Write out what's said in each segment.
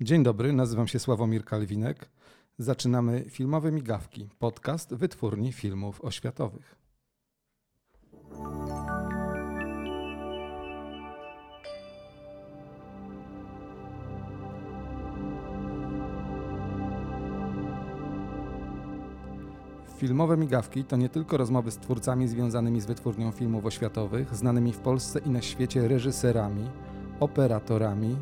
Dzień dobry, nazywam się Sławomir Kalwinek. Zaczynamy Filmowe Migawki, podcast wytwórni filmów oświatowych. Filmowe Migawki to nie tylko rozmowy z twórcami związanymi z wytwórnią filmów oświatowych, znanymi w Polsce i na świecie reżyserami, operatorami,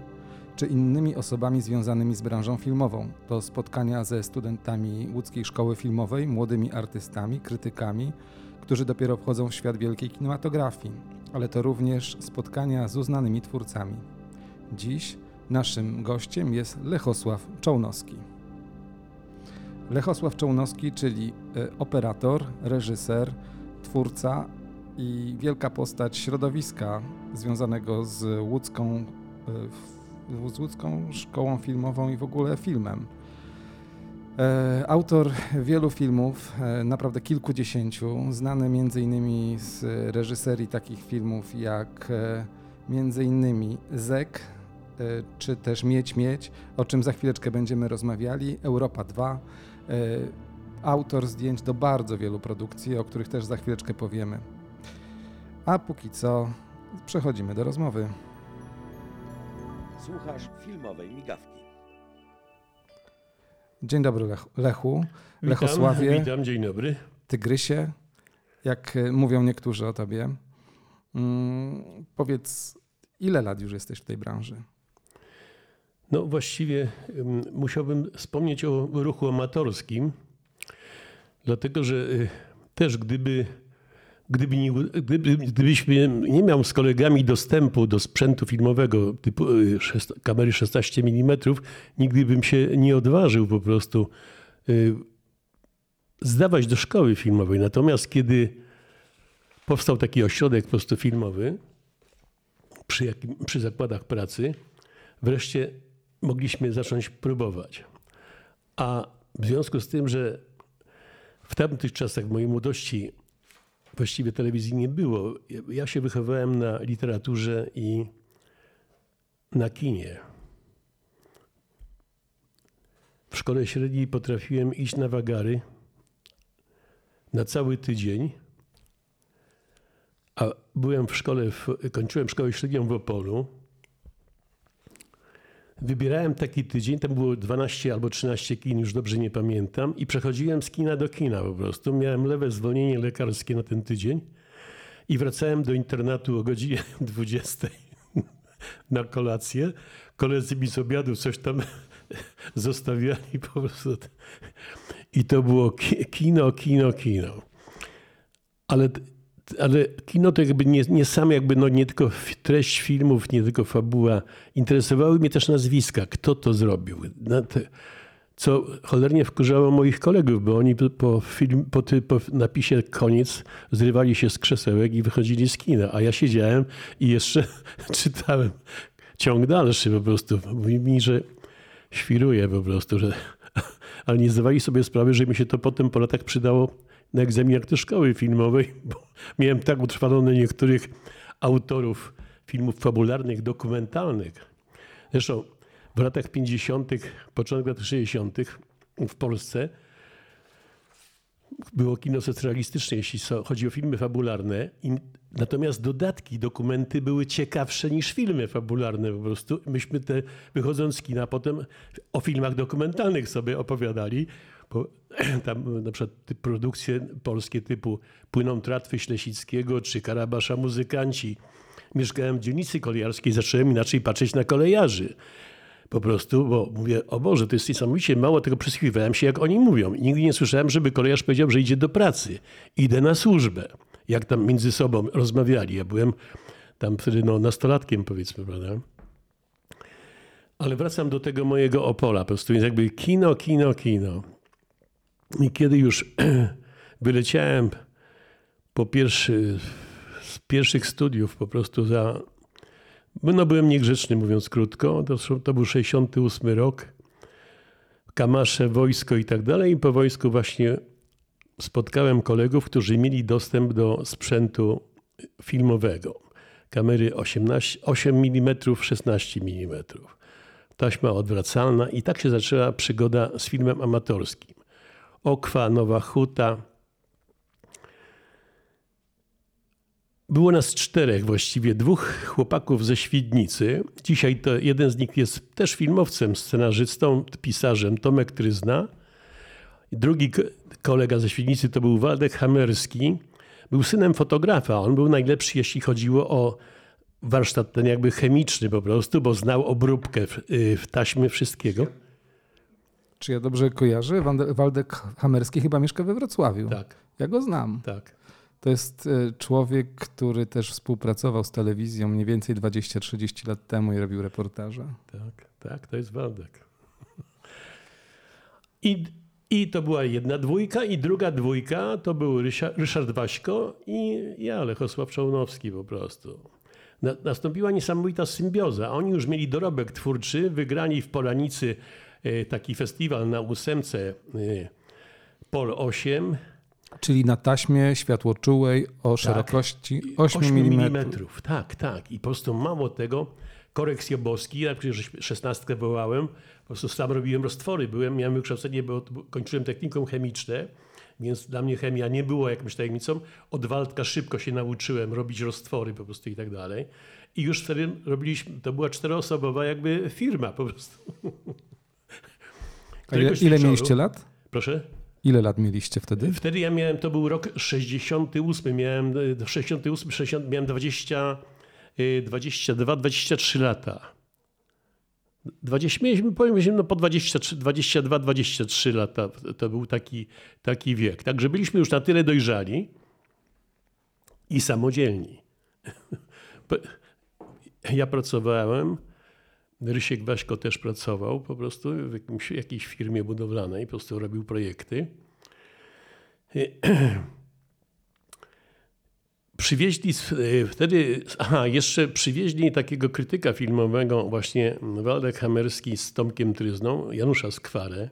czy innymi osobami związanymi z branżą filmową. To spotkania ze studentami łódzkiej szkoły filmowej, młodymi artystami, krytykami, którzy dopiero wchodzą w świat wielkiej kinematografii, ale to również spotkania z uznanymi twórcami. Dziś naszym gościem jest Lechosław Czołnowski. Lechosław Czołnowski, czyli e, operator, reżyser, twórca i wielka postać środowiska związanego z łódzką e, z łódzką szkołą filmową i w ogóle filmem. E, autor wielu filmów, e, naprawdę kilkudziesięciu, znany między innymi z reżyserii takich filmów jak e, między innymi Zek, czy też Mieć Mieć, o czym za chwileczkę będziemy rozmawiali, Europa 2, autor zdjęć do bardzo wielu produkcji, o których też za chwileczkę powiemy. A póki co przechodzimy do rozmowy. Słuchasz filmowej migawki. Dzień dobry Lech, Lechu, Lechosławie. Witam, witam, dzień dobry. Tygrysie, jak e, mówią niektórzy o tobie. Mm, powiedz, ile lat już jesteś w tej branży? No właściwie musiałbym wspomnieć o ruchu amatorskim, dlatego że y, też gdyby Gdyby nie, gdyby, gdybyśmy nie miał z kolegami dostępu do sprzętu filmowego typu y, kamery 16 mm, nigdy bym się nie odważył po prostu y, zdawać do szkoły filmowej. Natomiast kiedy powstał taki ośrodek po prostu filmowy przy, jakim, przy zakładach pracy, wreszcie mogliśmy zacząć próbować. A w związku z tym, że w tamtych czasach mojej młodości właściwie telewizji nie było. Ja się wychowałem na literaturze i na kinie. W szkole średniej potrafiłem iść na wagary na cały tydzień, a byłem w szkole, w, kończyłem szkołę średnią w Opolu Wybierałem taki tydzień, tam było 12 albo 13 kin, już dobrze nie pamiętam, i przechodziłem z kina do kina po prostu. Miałem lewe zwolnienie lekarskie na ten tydzień i wracałem do internatu o godzinie 20 na kolację. Koledzy mi z obiadu coś tam zostawiali po prostu. I to było kino, kino, kino. Ale ale kino to jakby nie, nie sam jakby, no nie tylko treść filmów, nie tylko fabuła. Interesowały mnie też nazwiska, kto to zrobił. Co cholernie wkurzało moich kolegów, bo oni po, film, po, ty, po napisie koniec zrywali się z krzesełek i wychodzili z kina, a ja siedziałem i jeszcze czytałem ciąg dalszy po prostu. Mówi mi, że świruje po prostu, że ale nie zdawali sobie sprawy, że mi się to potem po latach przydało na egzaminach do szkoły filmowej, bo miałem tak utrwalone niektórych autorów filmów fabularnych, dokumentalnych. Zresztą w latach 50., początek lat 60. w Polsce było kino socjalistyczne, jeśli chodzi o filmy fabularne. Natomiast dodatki, dokumenty były ciekawsze niż filmy fabularne po prostu. Myśmy te, wychodząc z kina, potem o filmach dokumentalnych sobie opowiadali, tam na przykład produkcje polskie typu Płyną tratwy Ślesickiego czy Karabasza Muzykanci. Mieszkałem w dzielnicy kolejarskiej, zacząłem inaczej patrzeć na kolejarzy. Po prostu, bo mówię, o Boże, to jest niesamowicie mało tego przysłuchiwałem się, jak oni mówią. nigdy nie słyszałem, żeby kolejarz powiedział, że idzie do pracy. Idę na służbę. Jak tam między sobą rozmawiali. Ja byłem tam wtedy no, nastolatkiem, powiedzmy, prawda? Ale wracam do tego mojego Opola. Po prostu jest jakby kino, kino, kino. I kiedy już wyleciałem po pierwszy, z pierwszych studiów po prostu za... No byłem niegrzeczny, mówiąc krótko. To, to był 68 rok. Kamasze, wojsko i tak dalej. I po wojsku właśnie spotkałem kolegów, którzy mieli dostęp do sprzętu filmowego. Kamery 18, 8 mm, 16 mm. taśma odwracalna i tak się zaczęła przygoda z filmem amatorskim. Okwa, Nowa Huta. Było nas czterech właściwie, dwóch chłopaków ze Świdnicy. Dzisiaj to jeden z nich jest też filmowcem, scenarzystą, pisarzem, Tomek Tryzna. Drugi kolega ze Świdnicy to był Waldek Hamerski. Był synem fotografa. On był najlepszy, jeśli chodziło o warsztat ten jakby chemiczny po prostu, bo znał obróbkę w, y, w taśmy wszystkiego. Czy ja dobrze kojarzę? Waldek Hamerski chyba mieszka we Wrocławiu. Tak. Ja go znam. Tak. To jest y, człowiek, który też współpracował z telewizją mniej więcej 20-30 lat temu i robił reportaże. Tak, tak, to jest Waldek. I, I to była jedna dwójka i druga dwójka to był Ryszard, Ryszard Waśko i ja, Lechosław Czołnowski po prostu nastąpiła niesamowita symbioza. Oni już mieli dorobek twórczy, wygrani w Polanicy e, taki festiwal na ósemce e, Pol 8. Czyli na taśmie światłoczułej o tak. szerokości 8, 8 mm. Tak, tak. I po prostu mało tego, Korek Sjobowski, ja przecież szesnastkę wołałem, po prostu sam robiłem roztwory. Byłem, miałem wykształcenie, bo kończyłem technikum chemiczne więc dla mnie chemia nie była jakąś tajemnicą. Od Waldka szybko się nauczyłem robić roztwory po prostu i tak dalej. I już wtedy robiliśmy, to była czteroosobowa jakby firma po prostu. Ile, ile mieliście lat? Proszę? Ile lat mieliście wtedy? Wtedy ja miałem, to był rok 68, miałem 68, 60, miałem 20, 22, 23 lata. 20, mieliśmy, powiem, no po 23, 22, 23 lata to był taki, taki wiek. Także byliśmy już na tyle dojrzali i samodzielni. Ja pracowałem, Rysiek Waśko też pracował po prostu w jakimś, jakiejś firmie budowlanej, po prostu robił projekty. Przywieźli e, wtedy, aha, jeszcze przywieźli takiego krytyka filmowego, właśnie Waldek Hamerski z Tomkiem Tryzną, Janusza Skwarę.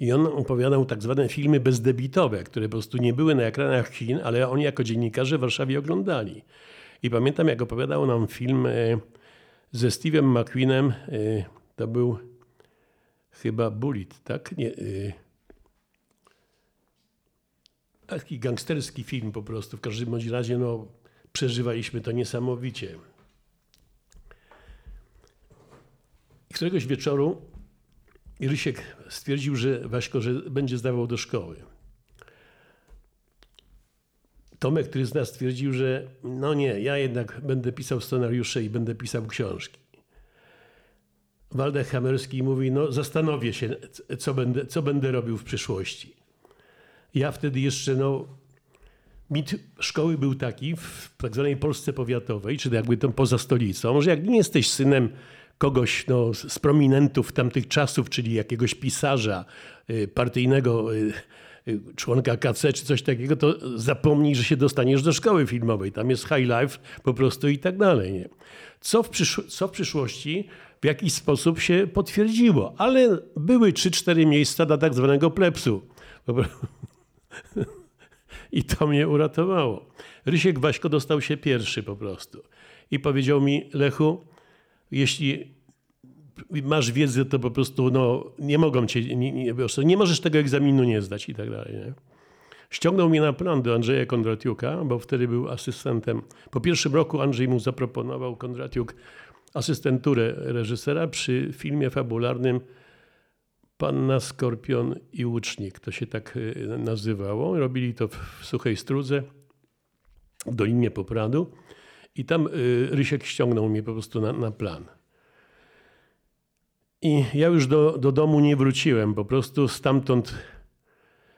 I on opowiadał tak zwane filmy bezdebitowe, które po prostu nie były na ekranach Chin, ale oni jako dziennikarze w Warszawie oglądali. I pamiętam, jak opowiadał nam film e, ze Steve'em McQueenem, e, to był chyba Bullet, tak? Nie, taki gangsterski film po prostu. W każdym bądź razie no, przeżywaliśmy to niesamowicie. Któregoś wieczoru Rysiek stwierdził, że Waśko, że będzie zdawał do szkoły. Tomek, który z nas stwierdził, że no nie, ja jednak będę pisał scenariusze i będę pisał książki. Waldek Hamerski mówi, no zastanowię się, co będę, co będę robił w przyszłości. Ja wtedy jeszcze, no, mit szkoły był taki w tak zwanej Polsce powiatowej, czyli jakby tam poza stolicą, że jak nie jesteś synem kogoś no, z prominentów tamtych czasów, czyli jakiegoś pisarza y, partyjnego, y, członka KC czy coś takiego, to zapomnij, że się dostaniesz do szkoły filmowej. Tam jest high life po prostu i tak dalej. Nie? Co, w co w przyszłości w jakiś sposób się potwierdziło, ale były 3-4 miejsca dla tak zwanego plepsu. I to mnie uratowało. Rysiek Waśko dostał się pierwszy po prostu. I powiedział mi, Lechu, jeśli masz wiedzę, to po prostu no, nie mogą cię, nie, nie, nie możesz tego egzaminu nie zdać i tak dalej. Nie? Ściągnął mnie na plan do Andrzeja Kondratiuka, bo wtedy był asystentem. Po pierwszym roku Andrzej mu zaproponował Kondratiuk asystenturę reżysera przy filmie fabularnym Panna, Skorpion i Łucznik. To się tak y, nazywało. Robili to w Suchej Strudze, w Dolinie Popradu. I tam y, Rysiek ściągnął mnie po prostu na, na plan. I ja już do, do domu nie wróciłem, po prostu stamtąd.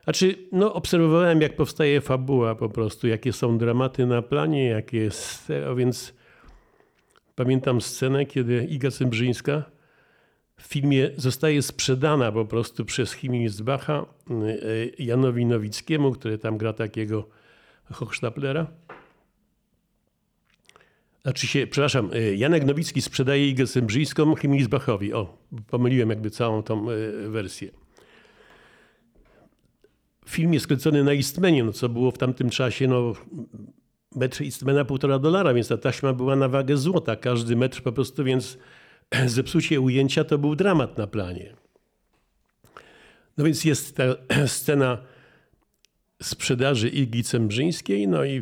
Znaczy, no, obserwowałem, jak powstaje fabuła, po prostu, jakie są dramaty na planie, jakie jest. A więc pamiętam scenę, kiedy Iga Cymbrzyńska w filmie zostaje sprzedana po prostu przez Himmelsbacha y, y, Janowi Nowickiemu, który tam gra takiego Hochstaplera. Znaczy się, przepraszam, y, Janek Nowicki sprzedaje Igę Sembrzyńską Himmelbachowi. O, pomyliłem jakby całą tą wersję. Film jest skręcony na Istmenie, no co było w tamtym czasie, no metr Istmena półtora dolara, więc ta taśma była na wagę złota. Każdy metr po prostu, więc zepsucie ujęcia to był dramat na planie. No więc jest ta scena sprzedaży Igi Cembrzyńskiej, no i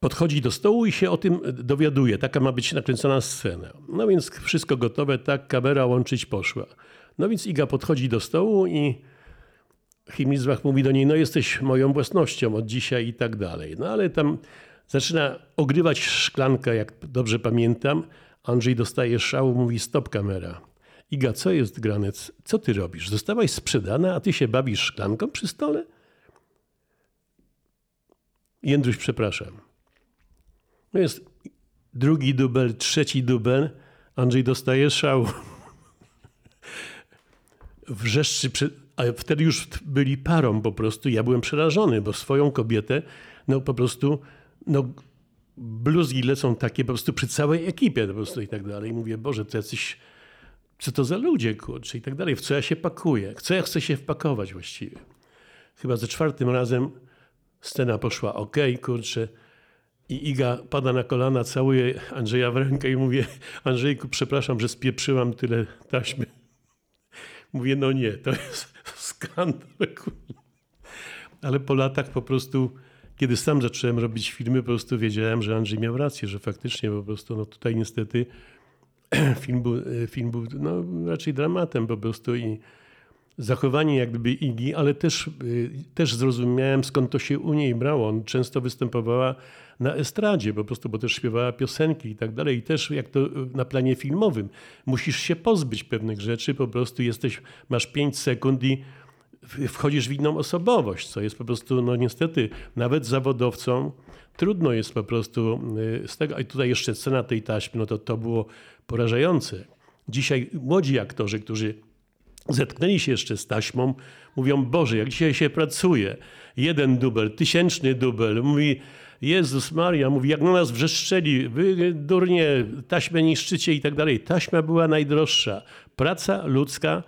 podchodzi do stołu i się o tym dowiaduje. Taka ma być nakręcona scena. No więc wszystko gotowe, tak, kamera łączyć poszła. No więc Iga podchodzi do stołu i Himilsbach mówi do niej, no jesteś moją własnością od dzisiaj i tak dalej. No ale tam zaczyna ogrywać szklankę, jak dobrze pamiętam. Andrzej dostaje szału, mówi stop kamera. Iga, co jest granec? Co ty robisz? Zostałaś sprzedana, a ty się bawisz szklanką przy stole? Jędruś, przepraszam. Jest drugi dubel, trzeci dubel. Andrzej dostaje szału. Wrzeszczy, a wtedy już byli parą po prostu. Ja byłem przerażony, bo swoją kobietę, no po prostu, no bluzgi lecą takie po prostu przy całej ekipie po prostu i tak dalej. Mówię, Boże, to jacyś, co to za ludzie, kurczę, i tak dalej. W co ja się pakuję? Co ja chcę się wpakować właściwie? Chyba za czwartym razem scena poszła ok, kurczę. I Iga pada na kolana, całuje Andrzeja w rękę i mówię, Andrzejku, przepraszam, że spieprzyłam tyle taśmy. Mówię, no nie, to jest skandal. Ale po latach po prostu, kiedy sam zacząłem robić filmy, po prostu wiedziałem, że Andrzej miał rację, że faktycznie po prostu, no tutaj niestety film był, film był no, raczej dramatem po prostu i zachowanie jak gdyby Igi, ale też, y, też zrozumiałem skąd to się u niej brało. On często występowała na estradzie po prostu, bo też śpiewała piosenki i tak dalej. I też jak to na planie filmowym, musisz się pozbyć pewnych rzeczy, po prostu jesteś, masz 5 sekund i wchodzisz w inną osobowość, co jest po prostu, no niestety, nawet zawodowcom trudno jest po prostu y, z tego. I tutaj jeszcze scena tej taśmy, no to to było porażające. Dzisiaj młodzi aktorzy, którzy zetknęli się jeszcze z taśmą, mówią, Boże, jak dzisiaj się pracuje. Jeden dubel, tysięczny dubel. Mówi, Jezus Maria, mówi, jak na nas wrzeszczeli, wy durnie, taśmę niszczycie i tak dalej. Taśma była najdroższa. Praca ludzka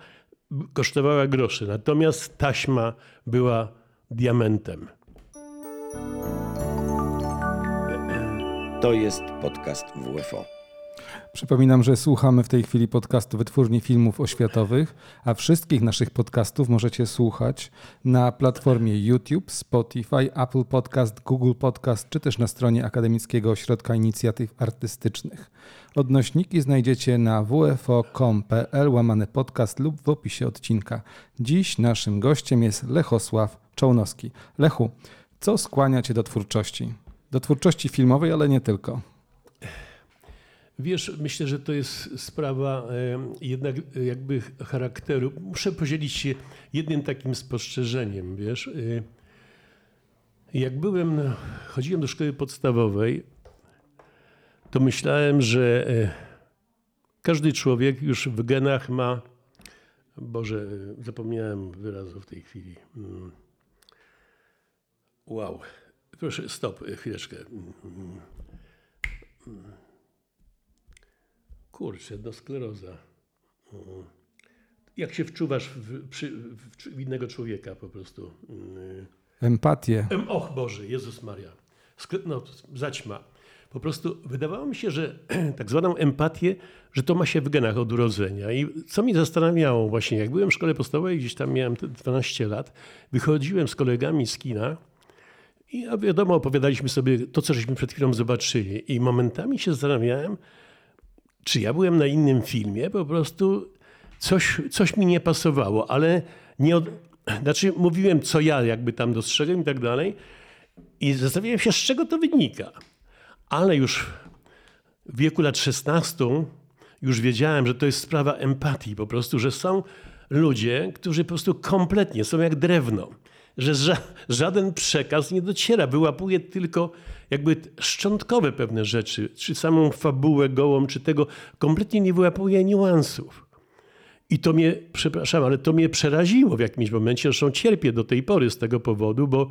kosztowała groszy, natomiast taśma była diamentem. To jest podcast WFO. Przypominam, że słuchamy w tej chwili podcastu Wytwórni Filmów Oświatowych, a wszystkich naszych podcastów możecie słuchać na platformie YouTube, Spotify, Apple Podcast, Google Podcast, czy też na stronie Akademickiego Ośrodka Inicjatyw Artystycznych. Odnośniki znajdziecie na wfo.com.pl łamany podcast lub w opisie odcinka. Dziś naszym gościem jest Lechosław Czołnowski. Lechu, co skłania Cię do twórczości? Do twórczości filmowej, ale nie tylko. Wiesz, myślę, że to jest sprawa jednak jakby charakteru. Muszę podzielić się jednym takim spostrzeżeniem, wiesz. Y, jak byłem, chodziłem do szkoły podstawowej, to myślałem, że e, każdy człowiek już w genach ma, Boże, zapomniałem wyrazu w tej chwili. Mm. Wow. Proszę, stop, chwileczkę. Kurczę, no skleroza. Jak się wczuwasz w, przy, w innego człowieka po prostu? Mm. Empatię. Em, och Boże, Jezus Maria. Skle, no, zaćma. Po prostu wydawało mi się, że tak zwaną empatię, że to ma się w genach od urodzenia. I co mi zastanawiało właśnie, jak byłem w szkole podstawowej, gdzieś tam miałem 12 lat, wychodziłem z kolegami z kina i wiadomo, opowiadaliśmy sobie to, co żeśmy przed chwilą zobaczyli. I momentami się zastanawiałem, czy ja byłem na innym filmie, po prostu coś, coś mi nie pasowało, ale nie od... Znaczy mówiłem, co ja jakby tam dostrzegłem i tak dalej i zastanawiałem się, z czego to wynika. Ale już w wieku lat 16 już wiedziałem, że to jest sprawa empatii po prostu, że są ludzie, którzy po prostu kompletnie są jak drewno że ża żaden przekaz nie dociera, wyłapuje tylko jakby szczątkowe pewne rzeczy, czy samą fabułę gołą, czy tego, kompletnie nie wyłapuje niuansów. I to mnie, przepraszam, ale to mnie przeraziło w jakimś momencie, zresztą cierpię do tej pory z tego powodu, bo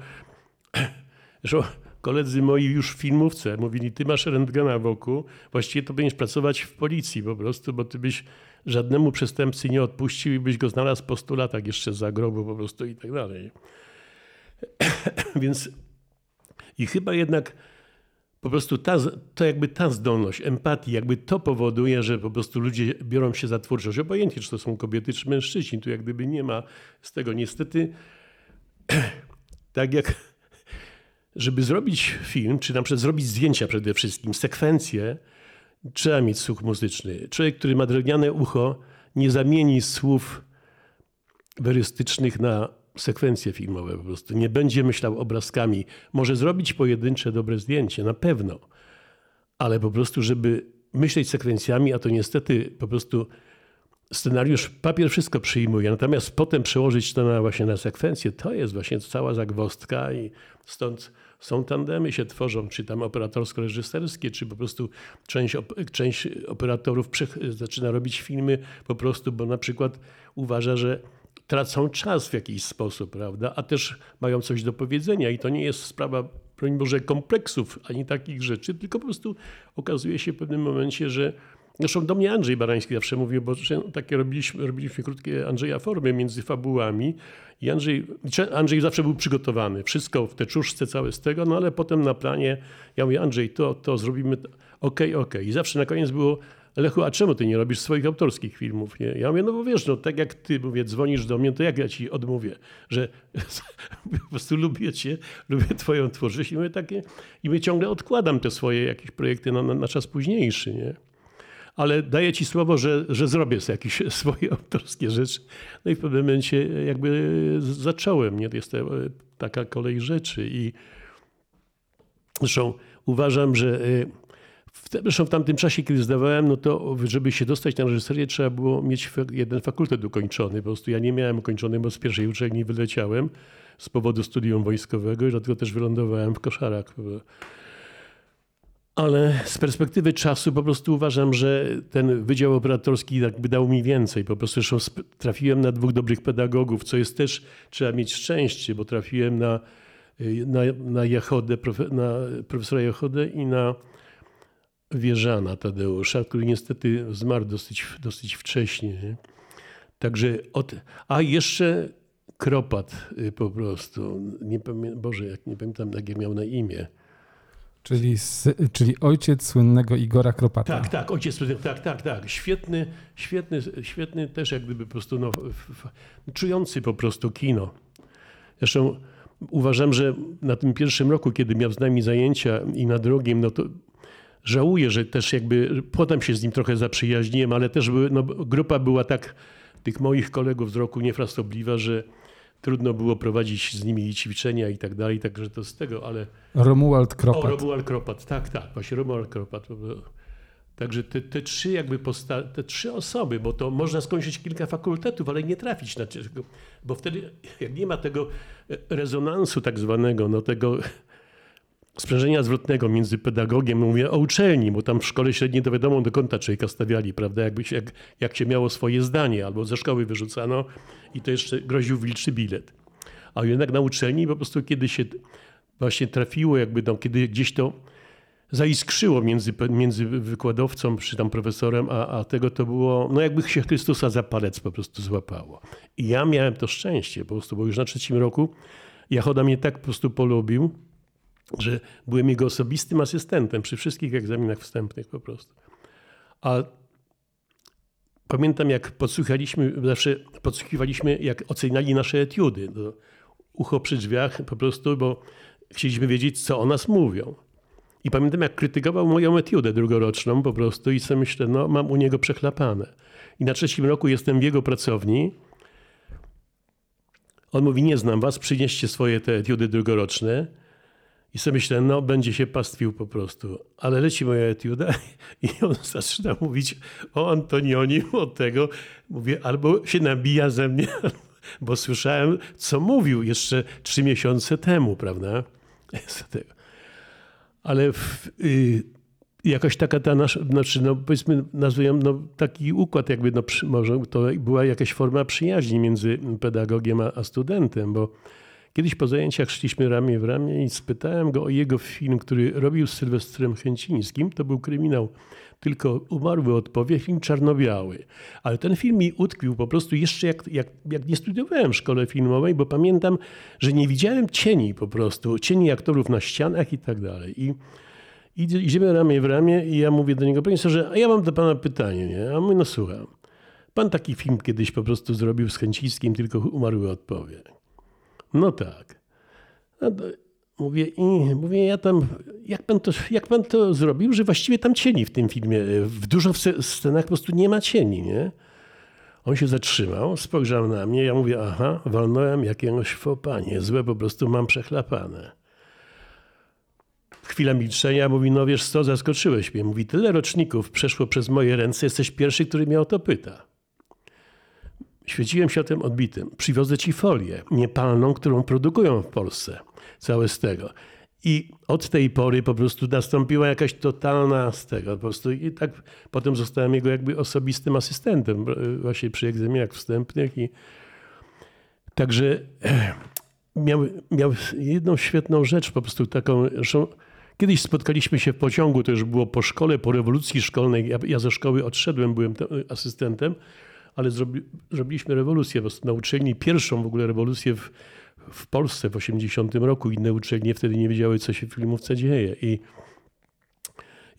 zresztą koledzy moi już w filmówce mówili, ty masz rentgena wokół, właściwie to będziesz pracować w policji po prostu, bo ty byś żadnemu przestępcy nie odpuścił i byś go znalazł po stu latach jeszcze za grobu po prostu i tak dalej. Więc i chyba jednak po prostu ta, to jakby ta zdolność, empatii, jakby to powoduje, że po prostu ludzie biorą się za twórczość. Obojętnie, czy to są kobiety, czy mężczyźni. Tu jak gdyby nie ma z tego. Niestety, tak jak żeby zrobić film, czy na przykład zrobić zdjęcia przede wszystkim, sekwencje, trzeba mieć słuch muzyczny. Człowiek, który ma drewniane ucho, nie zamieni słów werystycznych na sekwencje filmowe po prostu. Nie będzie myślał obrazkami. Może zrobić pojedyncze dobre zdjęcie, na pewno. Ale po prostu, żeby myśleć sekwencjami, a to niestety po prostu scenariusz, papier wszystko przyjmuje, natomiast potem przełożyć to na właśnie na sekwencję, to jest właśnie cała zagwostka i stąd są tandemy się tworzą, czy tam operatorsko-reżyserskie, czy po prostu część, część operatorów zaczyna robić filmy po prostu, bo na przykład uważa, że tracą czas w jakiś sposób, prawda? A też mają coś do powiedzenia i to nie jest sprawa, broń Boże, kompleksów ani takich rzeczy, tylko po prostu okazuje się w pewnym momencie, że Zresztą do mnie Andrzej Barański zawsze mówił, bo takie robiliśmy, robiliśmy krótkie Andrzeja formy między fabułami i Andrzej, Andrzej zawsze był przygotowany. Wszystko w teczuszce całe z tego, no ale potem na planie ja mówię, Andrzej, to, to zrobimy, okej, okay, okej. Okay. I zawsze na koniec było, Lechu, a czemu ty nie robisz swoich autorskich filmów? Nie? Ja mówię, no bo wiesz, no tak jak ty mówię, dzwonisz do mnie, to jak ja ci odmówię, że po prostu lubię cię, lubię twoją twórczość i mówię takie, i my ciągle odkładam te swoje jakieś projekty na, na, na czas późniejszy, nie? ale daję ci słowo, że, że zrobię jakieś swoje autorskie rzeczy. No i w pewnym momencie jakby zacząłem, nie? Jest to taka kolej rzeczy i zresztą uważam, że Zresztą w tamtym czasie, kiedy zdawałem, no to żeby się dostać na reżyserię, trzeba było mieć jeden fakultet ukończony. Po prostu ja nie miałem ukończony, bo z pierwszej uczelni wyleciałem z powodu studium wojskowego i dlatego też wylądowałem w koszarach. Ale z perspektywy czasu po prostu uważam, że ten wydział operatorski jakby dał mi więcej. Po prostu zresztą trafiłem na dwóch dobrych pedagogów, co jest też, trzeba mieć szczęście, bo trafiłem na, na, na, Jachodę, na profesora Jachodę i na Wieżana Tadeusza, który niestety zmarł dosyć, dosyć wcześnie. Także od, a jeszcze Kropat y, po prostu. Nie pamiętam, Boże, jak nie pamiętam, jak miał na imię. Czyli, czyli ojciec słynnego Igora Kropata. Tak, tak, ojciec słynnego, tak, tak, tak. Świetny, świetny, świetny też jak gdyby po prostu no, czujący po prostu kino. Zresztą uważam, że na tym pierwszym roku, kiedy miał z nami zajęcia i na drugim, no to żałuję, że też jakby potem się z nim trochę zaprzyjaźniłem, ale też były, no, grupa była tak tych moich kolegów z roku niefrasobliwa, że trudno było prowadzić z nimi ćwiczenia i tak dalej, także to z tego, ale... Romuald Kropat. O, Romuald Kropat, tak, tak, właśnie Romuald Kropat. Także te, te trzy jakby posta- te trzy osoby, bo to można skończyć kilka fakultetów, ale nie trafić na bo wtedy jak nie ma tego rezonansu tak zwanego, no tego sprzężenia zwrotnego między pedagogiem, mówię o uczelni, bo tam w szkole średniej to wiadomo do kąta człowieka stawiali, prawda, Jakby się, jak, jak się miało swoje zdanie, albo ze szkoły wyrzucano i to jeszcze groził wilczy bilet. A jednak na uczelni po prostu kiedy się właśnie trafiło, jakby tam, kiedy gdzieś to zaiskrzyło między, między wykładowcą czy tam profesorem, a, a tego to było, no jakby się Chrystusa za palec po prostu złapało. I ja miałem to szczęście po prostu, bo już na trzecim roku Jachoda mnie tak po prostu polubił, że byłem jego osobistym asystentem przy wszystkich egzaminach wstępnych po prostu. A pamiętam, jak podsłuchaliśmy, zawsze podsłuchiwaliśmy, jak oceniali nasze etiudy. No, ucho przy drzwiach po prostu, bo chcieliśmy wiedzieć, co o nas mówią. I pamiętam, jak krytykował moją etiudę drugoroczną po prostu i sobie myślę, no mam u niego przechlapane. I na trzecim roku jestem w jego pracowni. On mówi, nie znam was, przynieście swoje te etiudy drugoroczne. I sobie myślę, no będzie się pastwił po prostu. Ale leci moja etiuda i on zaczyna mówić o Antonionim, o tego. Mówię, albo się nabija ze mnie, bo słyszałem, co mówił jeszcze trzy miesiące temu, prawda? Ale w, y, jakaś taka ta nasza, znaczy no powiedzmy, nazwijmy no, taki układ jakby, no, może to była jakaś forma przyjaźni między pedagogiem a, a studentem, bo Kiedyś po zajęciach szliśmy ramię w ramię i spytałem go o jego film, który robił z Sylwestrem Chęcińskim. To był kryminał tylko umarły odpowie, film czarno-biały. Ale ten film mi utkwił po prostu jeszcze jak, jak, jak nie studiowałem w szkole filmowej, bo pamiętam, że nie widziałem cieni po prostu, cieni aktorów na ścianach i tak dalej. I, Idziemy ramię w ramię i ja mówię do niego, panie że a ja mam do pana pytanie, nie? A mówi, no słucham. Pan taki film kiedyś po prostu zrobił z Chęciskim, tylko umarły odpowie. No tak. No mówię, i mówię, ja tam, jak pan, to, jak pan to zrobił, że właściwie tam cieni w tym filmie, w dużo scenach po prostu nie ma cieni, nie? On się zatrzymał, spojrzał na mnie, ja mówię, aha, walnąłem jakiegoś fopanie, złe po prostu mam przechlapane. Chwila milczenia, mówi, no wiesz co, zaskoczyłeś mnie. Mówi, tyle roczników przeszło przez moje ręce, jesteś pierwszy, który mnie o to pyta. Świeciłem się tym odbitym. Przywiozę ci folię niepalną, którą produkują w Polsce. Całe z tego. I od tej pory po prostu nastąpiła jakaś totalna z tego. Po prostu I tak potem zostałem jego jakby osobistym asystentem właśnie przy egzaminach wstępnych. I także miał, miał jedną świetną rzecz, po prostu taką, że kiedyś spotkaliśmy się w pociągu, to już było po szkole, po rewolucji szkolnej. Ja, ja ze szkoły odszedłem, byłem asystentem, ale zrobi, zrobiliśmy rewolucję na uczelni, pierwszą w ogóle rewolucję w, w Polsce w 80 roku. Inne uczelnie wtedy nie wiedziały, co się w filmówce dzieje. I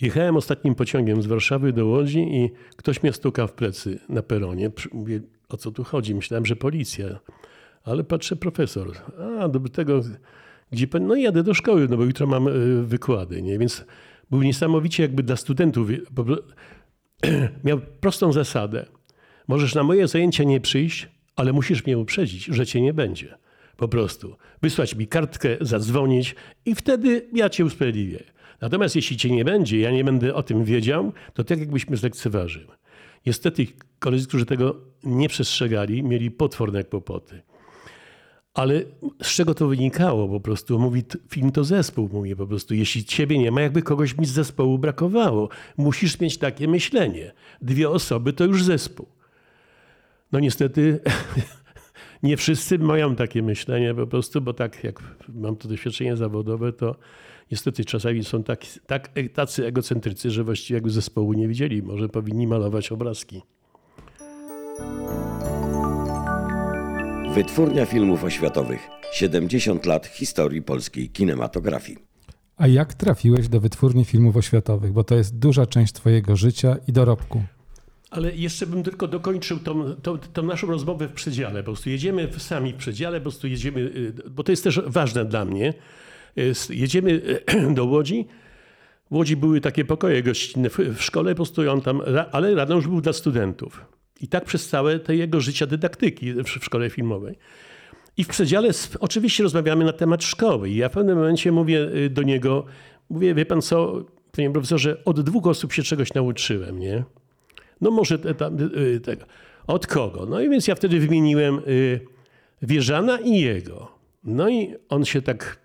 jechałem ostatnim pociągiem z Warszawy do Łodzi i ktoś mnie stuka w plecy na peronie. Mówię, o co tu chodzi? Myślałem, że policja. Ale patrzę, profesor. A, do tego, gdzie pan... No jadę do szkoły, no bo jutro mam e, wykłady, nie? Więc był niesamowicie jakby dla studentów... Miał prostą zasadę. Możesz na moje zajęcia nie przyjść, ale musisz mnie uprzedzić, że cię nie będzie. Po prostu. Wysłać mi kartkę, zadzwonić i wtedy ja cię usprawiedliwię. Natomiast jeśli cię nie będzie, ja nie będę o tym wiedział, to tak jakbyśmy zlekceważył. Niestety koledzy, którzy tego nie przestrzegali, mieli potworne kłopoty. Ale z czego to wynikało? Po prostu mówi, film to zespół, mówi po prostu. Jeśli ciebie nie ma, jakby kogoś mi z zespołu brakowało. Musisz mieć takie myślenie. Dwie osoby to już zespół. No niestety nie wszyscy mają takie myślenie po prostu, bo tak jak mam to doświadczenie zawodowe, to niestety czasami są tak, tak, tacy egocentrycy, że właściwie jakby zespołu nie widzieli. Może powinni malować obrazki. Wytwórnia filmów oświatowych. 70 lat historii polskiej kinematografii. A jak trafiłeś do wytwórni filmów oświatowych? Bo to jest duża część Twojego życia i dorobku. Ale jeszcze bym tylko dokończył tą, tą, tą, naszą rozmowę w przedziale. Po prostu jedziemy sami w przedziale, po prostu jedziemy, y, bo to jest też ważne dla mnie. Jedziemy do Łodzi. W Łodzi były takie pokoje gościnne w, szkole, po prostu on tam, ale rano już był dla studentów. I tak przez całe te jego życia dydaktyki w, szkole filmowej. I w przedziale oczywiście rozmawiamy na temat szkoły. I ja w pewnym momencie mówię y, do niego, mówię, wie pan co, panie profesorze, od dwóch osób się czegoś nauczyłem, nie? No może te, tam, y, tego. Od kogo? No i więc ja wtedy wymieniłem y, Wieżana i jego. No i on się tak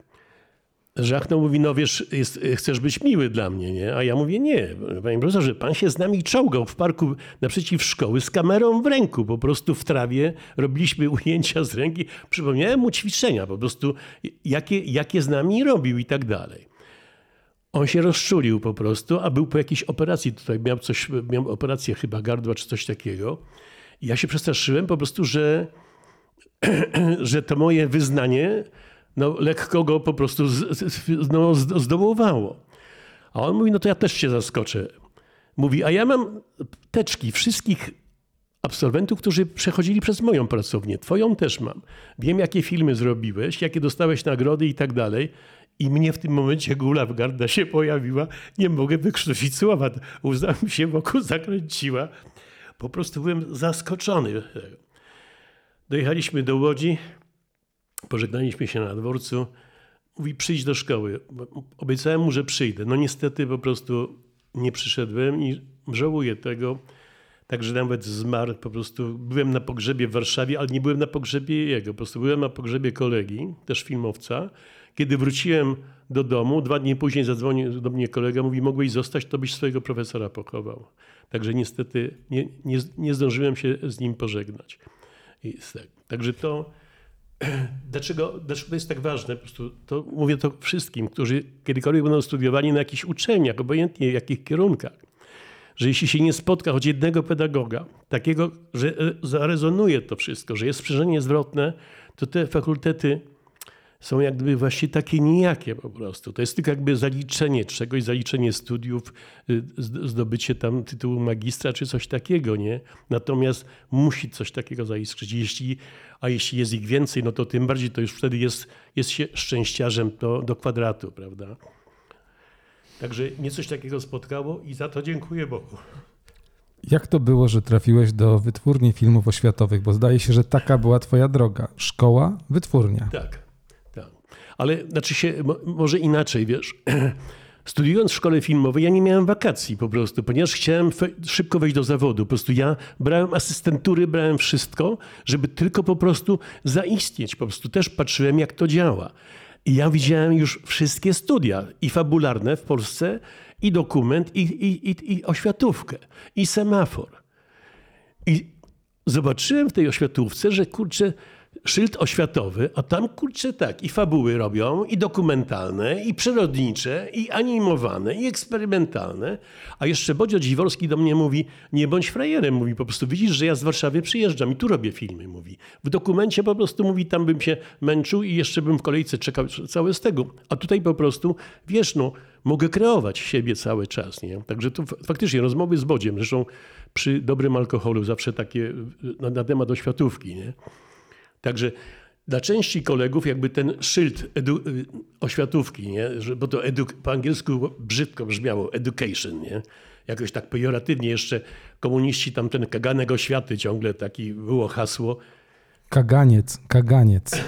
żachnął, mówi, no wiesz, jest, chcesz być miły dla mnie, nie? A ja mówię, nie, panie profesorze, pan się z nami czołgał w parku naprzeciw szkoły z kamerą w ręku, po prostu w trawie robiliśmy ujęcia z ręki. Przypomniałem mu ćwiczenia, po prostu jakie, jakie z nami robił i tak dalej. On się rozczulił po prostu, a był po jakiejś operacji tutaj, miał coś, miał operację chyba gardła czy coś takiego. I ja się przestraszyłem po prostu, że, że to moje wyznanie no, lekko go po prostu z, no, zdołowało. A on mówi, no to ja też cię zaskoczę. Mówi, a ja mam teczki wszystkich absolwentów, którzy przechodzili przez moją pracownię. Twoją też mam. Wiem, jakie filmy zrobiłeś, jakie dostałeś nagrody i tak dalej. I mnie w tym momencie gula w garda się pojawiła. Nie mogę wykrztusić słowa. Łza mi się wokół zakręciła. Po prostu byłem zaskoczony. Dojechaliśmy do Łodzi, pożegnaliśmy się na dworcu. Mówi, przyjdź do szkoły. Obiecałem mu, że przyjdę. No niestety po prostu nie przyszedłem i żałuję tego. Także nawet zmarł. Po prostu byłem na pogrzebie w Warszawie, ale nie byłem na pogrzebie jego. Po prostu byłem na pogrzebie kolegi, też filmowca. Kiedy wróciłem do domu, dwa dni później zadzwonił do mnie kolega, mówi, mogłeś zostać, to byś swojego profesora pochował. Także niestety nie, nie, nie zdążyłem się z nim pożegnać. Tak. Także to, dlaczego, dlaczego to jest tak ważne? Po prostu to mówię to wszystkim, którzy kiedykolwiek będą studiowali na jakichś uczelniach, obojętnie w jakich kierunkach, że jeśli się nie spotka choć jednego pedagoga, takiego, że e, zarezonuje to wszystko, że jest sprzężenie zwrotne, to te fakultety są jak gdyby właśnie takie nijakie po prostu. To jest tylko jakby zaliczenie czegoś, zaliczenie studiów, y, zdobycie tam tytułu magistra czy coś takiego, nie? Natomiast musi coś takiego zaiskrzyć. Jeśli, a jeśli jest ich więcej, no to tym bardziej to już wtedy jest, jest się szczęściarzem do, do kwadratu, prawda? Także mnie coś takiego spotkało i za to dziękuję Bogu. Jak to było, że trafiłeś do wytwórni filmów oświatowych? Bo zdaje się, że taka była twoja droga. Szkoła, wytwórnia. Tak, tak. Ale znaczy się, może inaczej, wiesz. Studiując w szkole filmowej, ja nie miałem wakacji po prostu, ponieważ chciałem szybko wejść do zawodu. Po prostu ja brałem asystentury, brałem wszystko, żeby tylko po prostu zaistnieć. Po prostu też patrzyłem, jak to działa. I ja widziałem już wszystkie studia, i fabularne w Polsce, i dokument, i, i, i, i oświatówkę, i semafor. I zobaczyłem w tej oświatówce, że kurczę, szyld oświatowy, a tam kurczę tak, i fabuły robią, i dokumentalne, i przyrodnicze, i animowane, i eksperymentalne. A jeszcze Bodzio Dziworski do mnie mówi, nie bądź frajerem, mówi po prostu, widzisz, że ja z Warszawy przyjeżdżam i tu robię filmy, mówi. W dokumencie po prostu mówi, tam bym się męczył i jeszcze bym w kolejce czekał całe z tego. A tutaj po prostu, wiesz, no, mogę kreować siebie cały czas, nie? Także tu faktycznie rozmowy z Bodziem, zresztą przy dobrym alkoholu zawsze takie na, na temat oświatówki, nie? Także dla części kolegów jakby ten szyld y, oświatówki, nie? Że, bo to po angielsku brzydko brzmiało, education, nie? jakoś tak pejoratywnie jeszcze komuniści tam ten kaganek oświaty ciągle taki było hasło. Kaganiec, kaganiec.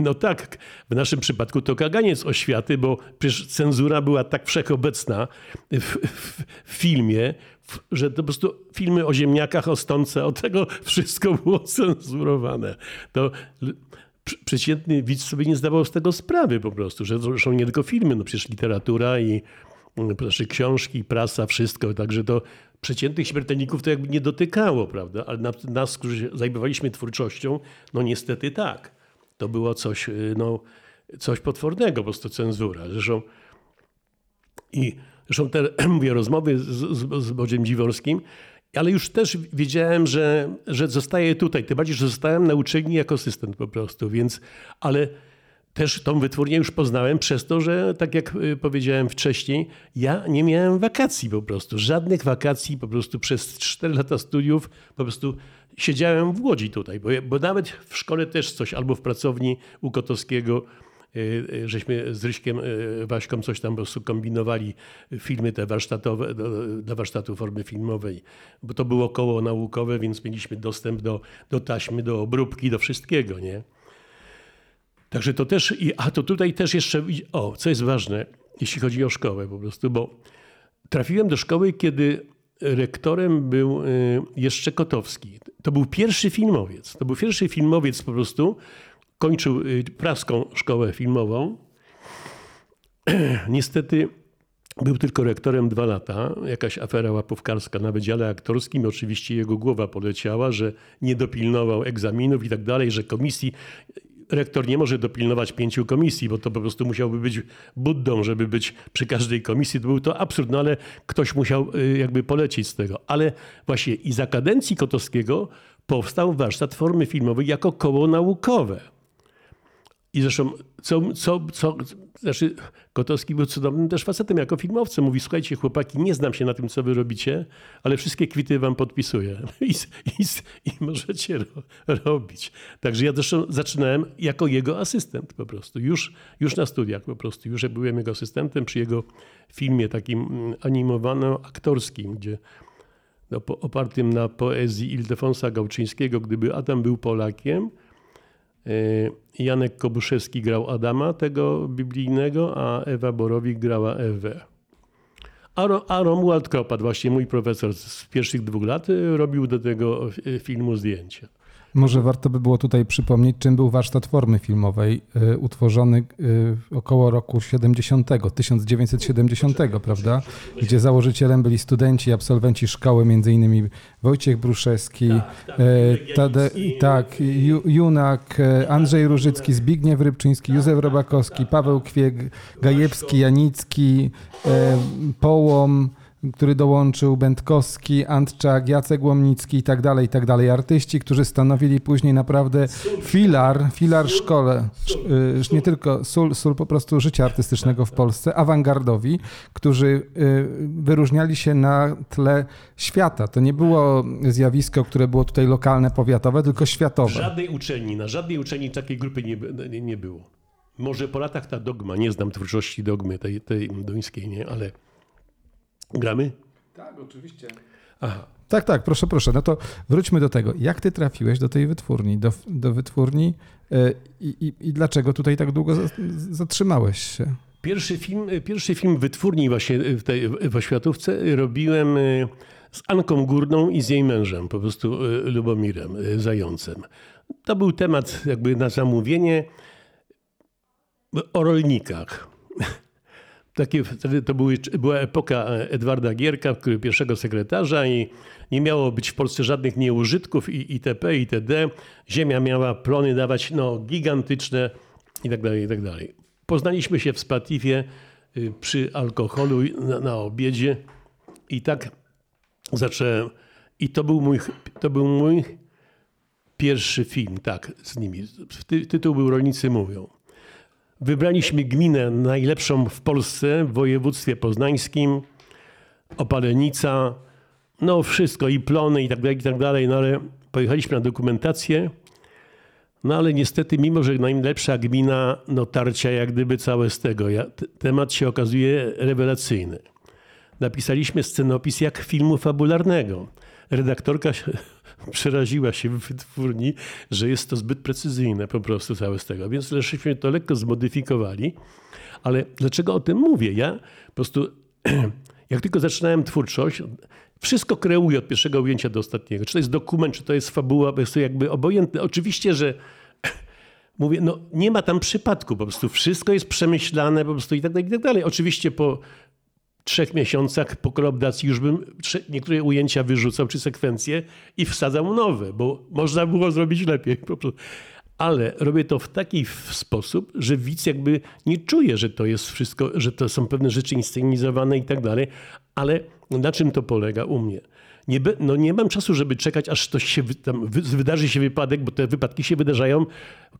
No tak, w naszym przypadku to kaganiec oświaty, bo przecież cenzura była tak wszechobecna w, w, w filmie, w, że to po prostu filmy o ziemniakach, o stące, o tego wszystko było cenzurowane. To przeciętny widz sobie nie zdawał z tego sprawy po prostu, że zresztą nie tylko filmy, no przecież literatura i znaczy książki, prasa, wszystko, także to przeciętnych śmiertelników to jakby nie dotykało, prawda? Ale nas, którzy zajmowaliśmy twórczością, no niestety tak to było coś, y, no, coś potwornego, po prostu cenzura. Zresztą, i, zresztą te mówię, rozmowy z, z, Bodziem Dziworskim, ale już też wiedziałem, że, że zostaję tutaj. Tym bardziej, że zostałem na uczelni jako asystent po prostu, więc, ale też tą wytwórnię już poznałem przez to, że tak jak y, powiedziałem wcześniej, ja nie miałem wakacji po prostu. Żadnych wakacji po prostu przez 4 lata studiów po prostu siedziałem w Łodzi tutaj, bo, bo nawet w szkole też coś, albo w pracowni u Kotowskiego, y, y, żeśmy z Ryśkiem Waśką coś tam po prostu kombinowali, filmy te warsztatowe, dla warsztatu formy filmowej, bo to było koło naukowe, więc mieliśmy dostęp do, do taśmy, do obróbki, do wszystkiego, nie? Także to też, a to tutaj też jeszcze, o, co jest ważne, jeśli chodzi o szkołę po prostu, bo trafiłem do szkoły, kiedy rektorem był y, jeszcze Kotowski. To był pierwszy filmowiec. To był pierwszy filmowiec po prostu. Kończył y, praską szkołę filmową. Niestety był tylko rektorem dwa lata. Jakaś afera łapówkarska na Wydziale Aktorskim. Oczywiście jego głowa poleciała, że nie dopilnował egzaminów i tak dalej, że komisji rektor nie może dopilnować pięciu komisji, bo to po prostu musiałby być buddą, żeby być przy każdej komisji. To był to absurd, no ale ktoś musiał y, jakby polecieć z tego. Ale właśnie i za kadencji Kotowskiego powstał warsztat formy filmowej jako koło naukowe. I zresztą, co, co, co, znaczy Kotowski był cudownym też facetem jako filmowcem. Mówi, słuchajcie chłopaki, nie znam się na tym, co wy robicie, ale wszystkie kwity wam podpisuję i, i, i możecie ro, robić. Także ja zresztą zaczynałem jako jego asystent po prostu. Już, już na studiach po prostu. Już byłem jego asystentem przy jego filmie takim mm, animowano-aktorskim, gdzie no, opartym na poezji Ildefonsa Gałczyńskiego, gdyby Adam był Polakiem, Janek Kobuszewski grał Adama, tego biblijnego, a Ewa Borowik grała Ewę. A, a Romuald Kropat, właśnie mój profesor z pierwszych dwóch lat, y, robił do tego y, filmu zdjęcia. Może warto by było tutaj przypomnieć, czym był warsztat formy filmowej, y, utworzony y, około roku 70, 1970, prawda? Gdzie założycielem byli studenci, absolwenci szkoły, innymi Wojciech Bruszewski, tak, tak, y, Tade, tak Junak, Andrzej Różycki, Zbigniew Rybczyński, Józef Robakowski, Paweł Kwieg, Gajewski, Janicki, Połom, który dołączył Będkowski, Antczak, Jacek Łomnicki i tak dalej, i tak dalej. Artyści, którzy stanowili później naprawdę filar, filar szkole, y, nie tylko sól, sól po prostu życia artystycznego w Polsce, awangardowi, którzy y, wyróżniali się na tle świata. To nie było zjawisko, które było tutaj lokalne, powiatowe, tylko światowe. Żadnej uczelni, na żadnej uczelni takiej grupy nie, nie, nie było. Może po latach ta dogma, nie znam twórczości dogmy tej, tej duńskiej, nie, ale gramy? Tak, oczywiście. Aha. Tak, tak, proszę, proszę. No to wróćmy do tego. Jak ty trafiłeś do tej wytwórni, do, do wytwórni yy, i, i dlaczego tutaj tak długo zatrzymałeś się? Pierwszy film, pierwszy film wytwórni właśnie w tej w Oświatówce robiłem z Anką Górną i z jej mężem, po prostu Lubomirem Zającem. To był temat jakby na zamówienie o rolnikach. Takie, wtedy to były, była epoka Edwarda Gierka, pierwszego sekretarza i nie miało być w Polsce żadnych nieużytków i itp. itd. Ziemia miała plony dawać no, gigantyczne i tak dalej, i tak. Poznaliśmy się w Spatifie y, przy alkoholu na, na obiedzie i tak zacząłem. I to był mój, to był mój pierwszy film, tak, z nimi. Ty, tytuł był Rolnicy Mówią. Wybraliśmy gminę najlepszą w Polsce, w województwie poznańskim, Opalenica, no wszystko, i plony, i tak dalej, i tak dalej, no ale pojechaliśmy na dokumentację, no ale niestety, mimo że najlepsza gmina, no tarcia jak gdyby całe z tego. Temat się okazuje rewelacyjny. Napisaliśmy scenopis jak filmu fabularnego. Redaktorka przeraziła się w wytwórni, że jest to zbyt precyzyjne po prostu całe z tego. Więc żeśmy to lekko zmodyfikowali. Ale dlaczego o tym mówię? Ja po prostu, jak tylko zaczynałem twórczość, wszystko kreuję od pierwszego ujęcia do ostatniego. Czy to jest dokument, czy to jest fabuła, jest to jakby obojętne. Oczywiście, że mówię, no nie ma tam przypadku, po prostu wszystko jest przemyślane po prostu i tak dalej, i tak dalej. Oczywiście po trzech miesiącach po kolabdacji już bym niektóre ujęcia wyrzucał czy sekwencje i wsadzał nowe, bo można było zrobić lepiej. Ale robię to w taki sposób, że widz jakby nie czuje, że to jest wszystko, że to są pewne rzeczy inscenizowane i tak dalej. Ale na czym to polega u mnie? Nie, no nie mam czasu, żeby czekać, aż to się tam wydarzy się wypadek, bo te wypadki się wydarzają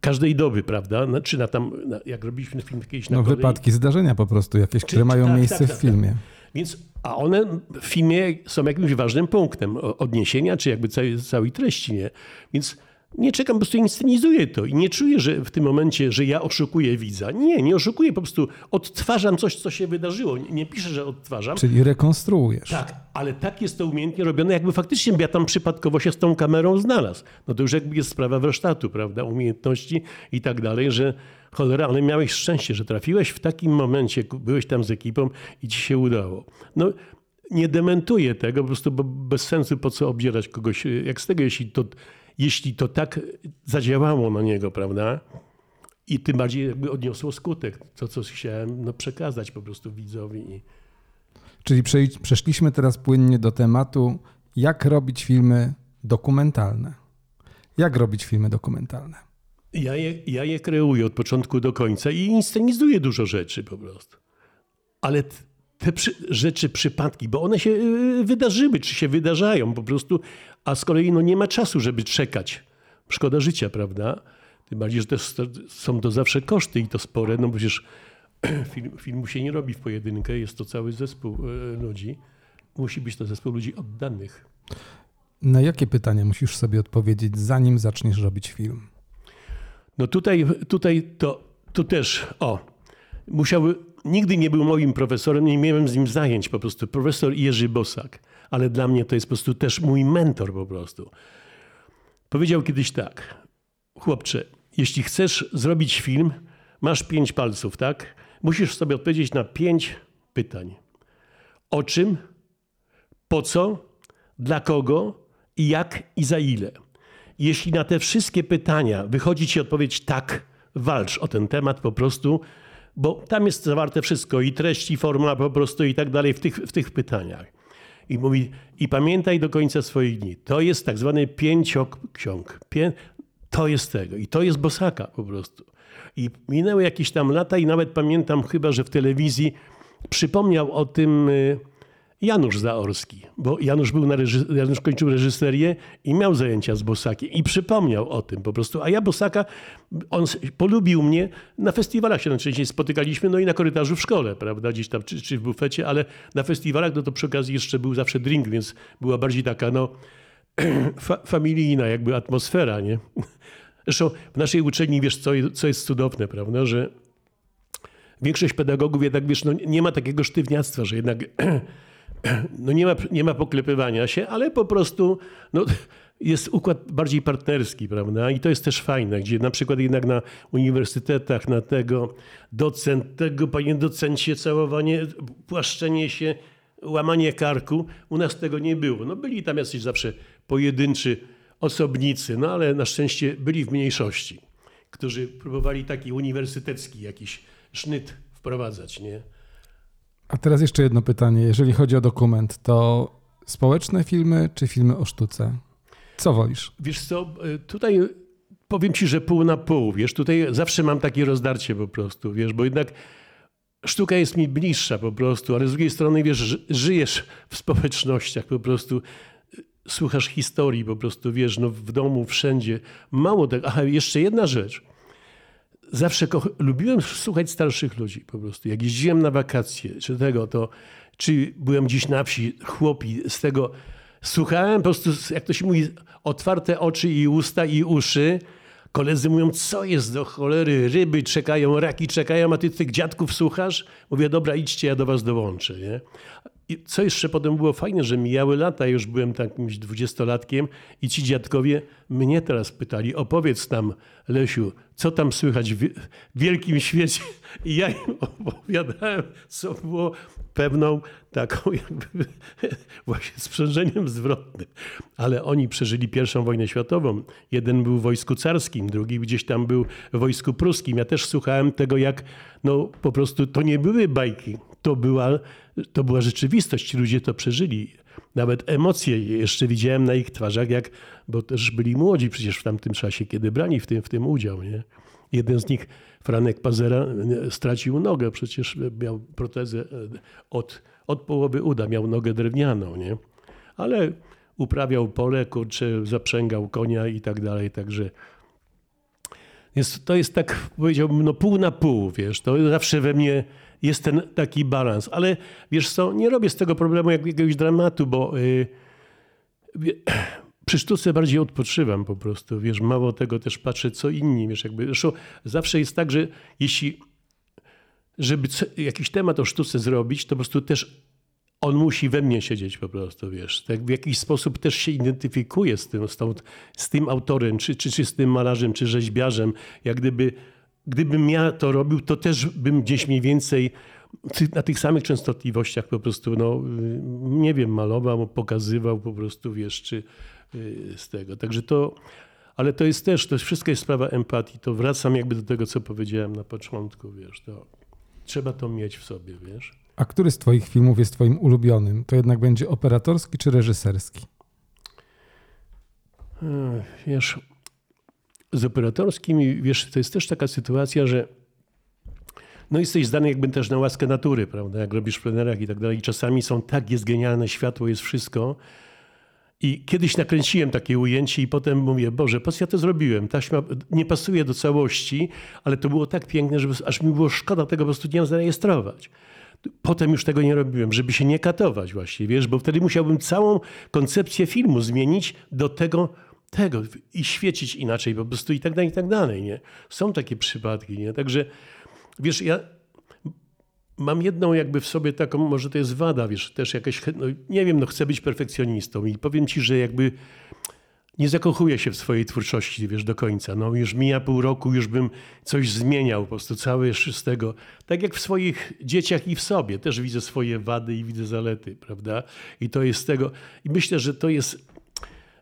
każdej doby, prawda? No, czy na tam, na, jak robiliśmy film kiedyś na No kolei. wypadki, zdarzenia po prostu jakieś, które mają tak, miejsce tak, tak, w filmie. Tak. Więc, a one w filmie są jakimś ważnym punktem odniesienia, czy jakby całej, całej treści, nie? Więc nie czekam, po prostu inscenizuję to i nie czuję, że w tym momencie, że ja oszukuję widza. Nie, nie oszukuję, po prostu odtwarzam coś, co się wydarzyło. Nie piszę, że odtwarzam. Czyli rekonstruujesz. Tak, ale tak jest to umiejętnie robione, jakby faktycznie ja tam przypadkowo się z tą kamerą znalazł. No to już jakby jest sprawa warsztatu, prawda, umiejętności i tak dalej, że cholera, ale miałeś szczęście, że trafiłeś w takim momencie, byłeś tam z ekipą i ci się udało. No nie dementuję tego, po prostu bo bez sensu po co obdzierać kogoś, jak z tego, jeśli to jeśli to tak zadziałało na niego, prawda? I tym bardziej jakby odniosło skutek, to co chciałem no, przekazać po prostu widzowi. Czyli przeszliśmy teraz płynnie do tematu, jak robić filmy dokumentalne. Jak robić filmy dokumentalne? Ja je, ja je kreuję od początku do końca i inscenizuję dużo rzeczy po prostu. Ale te przy, rzeczy, przypadki, bo one się y, wydarzyły, czy się wydarzają po prostu, a z kolei no, nie ma czasu, żeby czekać. Szkoda życia, prawda? Tym bardziej, że też są to zawsze koszty i to spore, no przecież film, filmu się nie robi w pojedynkę, jest to cały zespół y, ludzi. Musi być to zespół ludzi oddanych. Na jakie pytania musisz sobie odpowiedzieć, zanim zaczniesz robić film? No tutaj, tutaj to, tu też, o, musiały nigdy nie był moim profesorem, nie miałem z nim zajęć po prostu. Profesor Jerzy Bosak, ale dla mnie to jest po prostu też mój mentor po prostu. Powiedział kiedyś tak, chłopcze, jeśli chcesz zrobić film, masz pięć palców, tak? Musisz sobie odpowiedzieć na pięć pytań. O czym, po co, dla kogo i jak i za ile. Jeśli na te wszystkie pytania wychodzi ci odpowiedź tak, walcz o ten temat po prostu bo tam jest zawarte wszystko i treść, i forma po prostu i tak dalej w tych, w tych pytaniach. I mówi, i pamiętaj do końca swoich dni. To jest tak zwany pięcioksiąg. Pię... To jest tego. I to jest Bosaka po prostu. I minęły jakieś tam lata i nawet pamiętam chyba, że w telewizji przypomniał o tym y, Janusz Zaorski, bo Janusz, był na Janusz kończył reżyserię i miał zajęcia z Bosakiem i przypomniał o tym po prostu. A ja Bosaka, on polubił mnie, na festiwalach się najczęściej spotykaliśmy, no i na korytarzu w szkole, prawda, gdzieś tam, czy, czy w bufecie, ale na festiwalach, no to przy okazji jeszcze był zawsze drink, więc była bardziej taka, no, fa familijna jakby atmosfera, nie? Zresztą w naszej uczelni, wiesz, co, co jest cudowne, prawda, że większość pedagogów jednak, wiesz, no, nie ma takiego sztywniactwa, że jednak no nie ma, nie ma poklepywania się, ale po prostu no, jest układ bardziej partnerski, prawda? I to jest też fajne, gdzie na przykład jednak na uniwersytetach, na tego docent, tego panie docencie, całowanie, płaszczenie się, łamanie karku, u nas tego nie było. No byli tam jacyś zawsze pojedynczy osobnicy, no ale na szczęście byli w mniejszości, którzy próbowali taki uniwersytecki jakiś sznyt wprowadzać, nie? A teraz jeszcze jedno pytanie. Jeżeli chodzi o dokument, to społeczne filmy czy filmy o sztuce? Co wolisz? Wiesz co, tutaj powiem ci, że pół na pół, wiesz, tutaj zawsze mam takie rozdarcie po prostu, wiesz, bo jednak sztuka jest mi bliższa po prostu, ale z drugiej strony, wiesz, żyjesz w społecznościach po prostu, słuchasz historii po prostu, wiesz, no w domu, wszędzie. Mało tego, aha, jeszcze jedna rzecz zawsze lubiłem słuchać starszych ludzi po prostu. Jak jeździłem na wakacje, czy tego, to czy byłem gdzieś na wsi, chłopi, z tego słuchałem po prostu, jak to się mówi, otwarte oczy i usta i uszy. Koledzy mówią, co jest do cholery, ryby czekają, raki czekają, a ty tych dziadków słuchasz? Mówię, dobra, idźcie, ja do was dołączę. Nie? I co jeszcze potem było fajne, że mijały lata, już byłem takimś dwudziestolatkiem i ci dziadkowie mnie teraz pytali, opowiedz nam, Lesiu, co tam słychać w wielkim świecie? I ja im opowiadałem, co było pewną taką jakby właśnie sprzężeniem zwrotnym. Ale oni przeżyli pierwszą wojnę światową. Jeden był w wojsku carskim, drugi gdzieś tam był w wojsku pruskim. Ja też słuchałem tego, jak no po prostu to nie były bajki, to była, to była rzeczywistość. Ci ludzie to przeżyli. Nawet emocje jeszcze widziałem na ich twarzach, jak, bo też byli młodzi przecież w tamtym czasie, kiedy brali w tym, w tym udział. Nie? Jeden z nich, Franek Pazera, stracił nogę, przecież miał protezę e, od, od połowy uda, miał nogę drewnianą, nie? Ale uprawiał pole, kurczę, zaprzęgał konia i tak dalej, także więc to jest tak, powiedziałbym, no pół na pół, wiesz, to zawsze we mnie jest ten taki balans. Ale wiesz co, nie robię z tego problemu jak jakiegoś dramatu, bo yy, przy sztuce bardziej odpoczywam po prostu, wiesz, mało tego też patrzę, co inni, wiesz, jakby, zresztą zawsze jest tak, że jeśli, żeby jakiś temat o sztuce zrobić, to po prostu też on musi we mnie siedzieć po prostu, wiesz. Tak w jakiś sposób też się identyfikuje z tym, z, tą, z tym autorem, czy, czy, czy z tym malarzem, czy rzeźbiarzem. Jak gdyby, gdybym ja to robił, to też bym gdzieś mniej więcej na tych samych częstotliwościach po prostu, no, nie wiem, malował, pokazywał po prostu, wiesz, czy y, z tego. Także to, ale to jest też, to wszystko jest sprawa empatii. To wracam jakby do tego, co powiedziałem na początku, wiesz, to trzeba to mieć w sobie, wiesz. A który z Twoich filmów jest Twoim ulubionym? To jednak będzie operatorski czy reżyserski? Wiesz, z operatorskim, wiesz, to jest też taka sytuacja, że no jesteś zdany jakby też na łaskę natury, prawda? Jak robisz w plenerach i tak dalej. I czasami są tak, jest genialne światło, jest wszystko. I kiedyś nakręciłem takie ujęcie i potem mówię, Boże, po co ja to zrobiłem? Taśma nie pasuje do całości, ale to było tak piękne, że aż mi było szkoda tego po prostu nie zarejestrować. Potem już tego nie robiłem, żeby się nie katować właśnie, wiesz, bo wtedy musiałbym całą koncepcję filmu zmienić do tego, tego i świecić inaczej po prostu i tak dalej, i tak dalej, nie? Są takie przypadki, nie? Także, wiesz, ja mam jedną jakby w sobie taką, może to jest wada, wiesz, też jakaś, no, nie wiem, no chcę być perfekcjonistą i powiem ci, że jakby nie zakochuję się w swojej twórczości, wiesz, do końca. No już mija pół roku, już bym coś zmieniał po prostu całe z tego. Tak jak w swoich dzieciach i w sobie. Też widzę swoje wady i widzę zalety, prawda? I to jest tego. I myślę, że to jest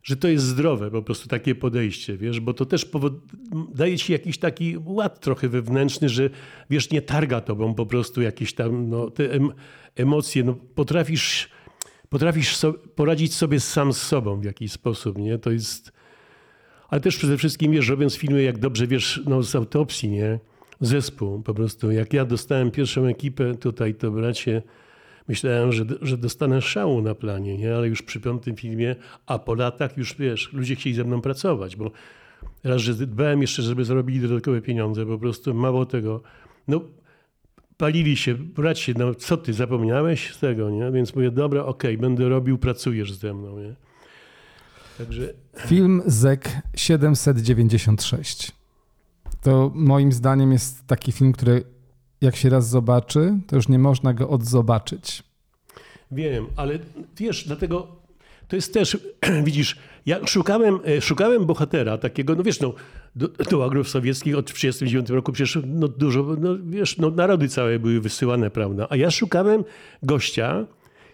że to jest zdrowe po prostu takie podejście, wiesz, bo to też daje ci jakiś taki ład trochę wewnętrzny, że wiesz, nie targa tobą po prostu jakieś tam no, te em, emocje, no potrafisz potrafisz so, poradzić sobie sam z sobą w jakiś sposób, nie? To jest... Ale też przede wszystkim, wiesz, robiąc filmy, jak dobrze wiesz, no z autopsji, nie? Zespół po prostu. Jak ja dostałem pierwszą ekipę tutaj, to bracie, myślałem, że, że dostanę szału na planie, nie? ale już przy piątym filmie, a po latach już wiesz, ludzie chcieli ze mną pracować, bo raz, że dbałem jeszcze, żeby zarobili dodatkowe pieniądze, po prostu mało tego. No, palili się, bracie, no co ty, zapomniałeś z tego, nie? Więc mówię, dobra, okej, okay, będę robił, pracujesz ze mną, nie? Także... Film ZEK 796. To moim zdaniem jest taki film, który jak się raz zobaczy, to już nie można go odzobaczyć. Wiem, ale wiesz, dlatego to jest też, widzisz, ja szukałem, e, szukałem bohatera takiego, no wiesz, no, do, do łagrów sowieckich od 1939 roku przecież no, dużo, no, wiesz, no, narody całe były wysyłane, prawda? A ja szukałem gościa,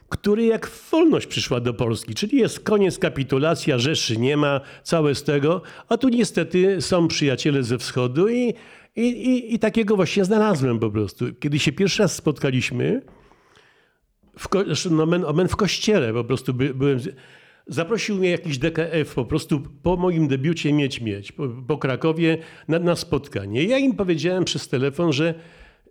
który jak wolność przyszła do Polski, czyli jest koniec kapitulacja, Rzeszy nie ma, całe z tego, a tu niestety są przyjaciele ze wschodu i, i, i, i takiego właśnie znalazłem po prostu. Kiedy się pierwszy raz spotkaliśmy, w, no, w kościele po prostu by, byłem... Zaprosił mnie jakiś DKF po prostu po moim debiucie Mieć Mieć, po, po Krakowie na, na spotkanie. Ja im powiedziałem przez telefon, że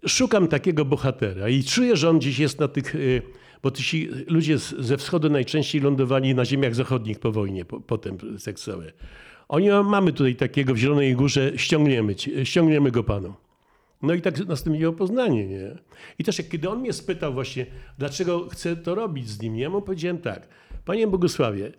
szukam takiego bohatera i czuję, że on dziś jest na tych y, bo ci ludzie ze wschodu najczęściej lądowali na ziemiach zachodnich po wojnie, po, potem seksowe. Oni mamy tutaj takiego w Zielonej Górze, ściągniemy, ściągniemy go panom. No i tak nastąpiło poznanie, nie? I też jak, kiedy on mnie spytał właśnie, dlaczego chcę to robić z nim, ja mu powiedziałem tak, panie Bogusławie,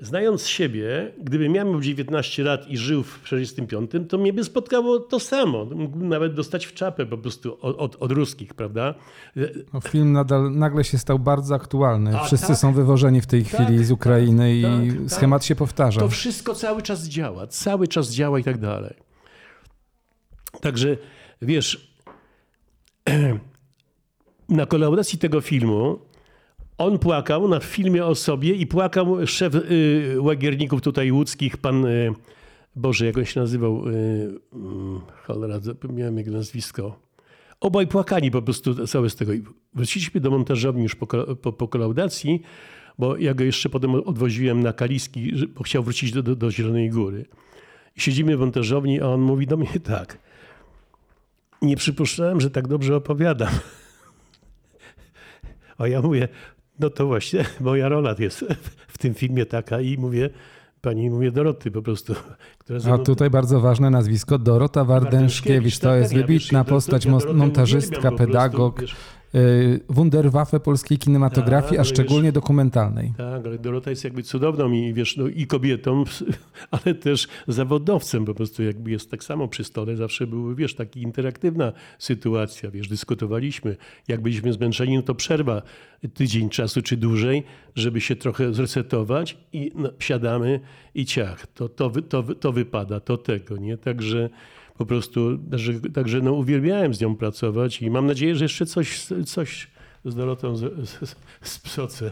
Znając siebie, gdybym miał 19 lat i żył w 45, to mnie by spotkało to samo. Mógłbym nawet dostać w czapę po prostu od, od, od ruskich, prawda? No, film nadal, nagle się stał bardzo aktualny. A, Wszyscy tak, są wywożeni w tej tak, chwili z Ukrainy tak, i tak, schemat się powtarza. To wszystko cały czas działa, cały czas działa i tak dalej. Także wiesz, na kolaudacji tego filmu on płakał na filmie o sobie i płakał szef y, łagierników tutaj łódzkich, pan, y, Boże, jak on się nazywał, y, y, cholera, zapomniałem jego nazwisko. Obaj płakali po prostu całe z tego. Wróciliśmy do montażowni już po, po, po kolaudacji, bo ja go jeszcze potem odwoziłem na Kaliski, bo chciał wrócić do, do, do Zielonej Góry. Siedzimy w montażowni, a on mówi do mnie tak. Nie przypuszczałem, że tak dobrze opowiadam. A ja mówię, no to właśnie moja rola jest w tym filmie taka i mówię, pani mówię Doroty po prostu. A tutaj bardzo ważne nazwisko Dorota Wardenszkiewicz. To jest tak, wybitna postać, montażystka, pedagog. Y, wunderwaffe polskiej kinematografii, tak, a szczególnie wiesz, dokumentalnej. Tak, ale Dorota jest jakby cudowną i, wiesz, no, i kobietą, ale też zawodowcem po prostu jakby jest tak samo przy stole. Zawsze były, wiesz, taka interaktywna sytuacja, wiesz, dyskutowaliśmy. Jak byliśmy zmęczeni, no to przerwa tydzień czasu czy dłużej, żeby się trochę zresetować i no, siadamy i ciach, to, to, to, to wypada, to tego, nie? Także po prostu, także, także no, uwielbiałem z nią pracować i mam nadzieję, że jeszcze coś, coś z Dorotą z, psoce.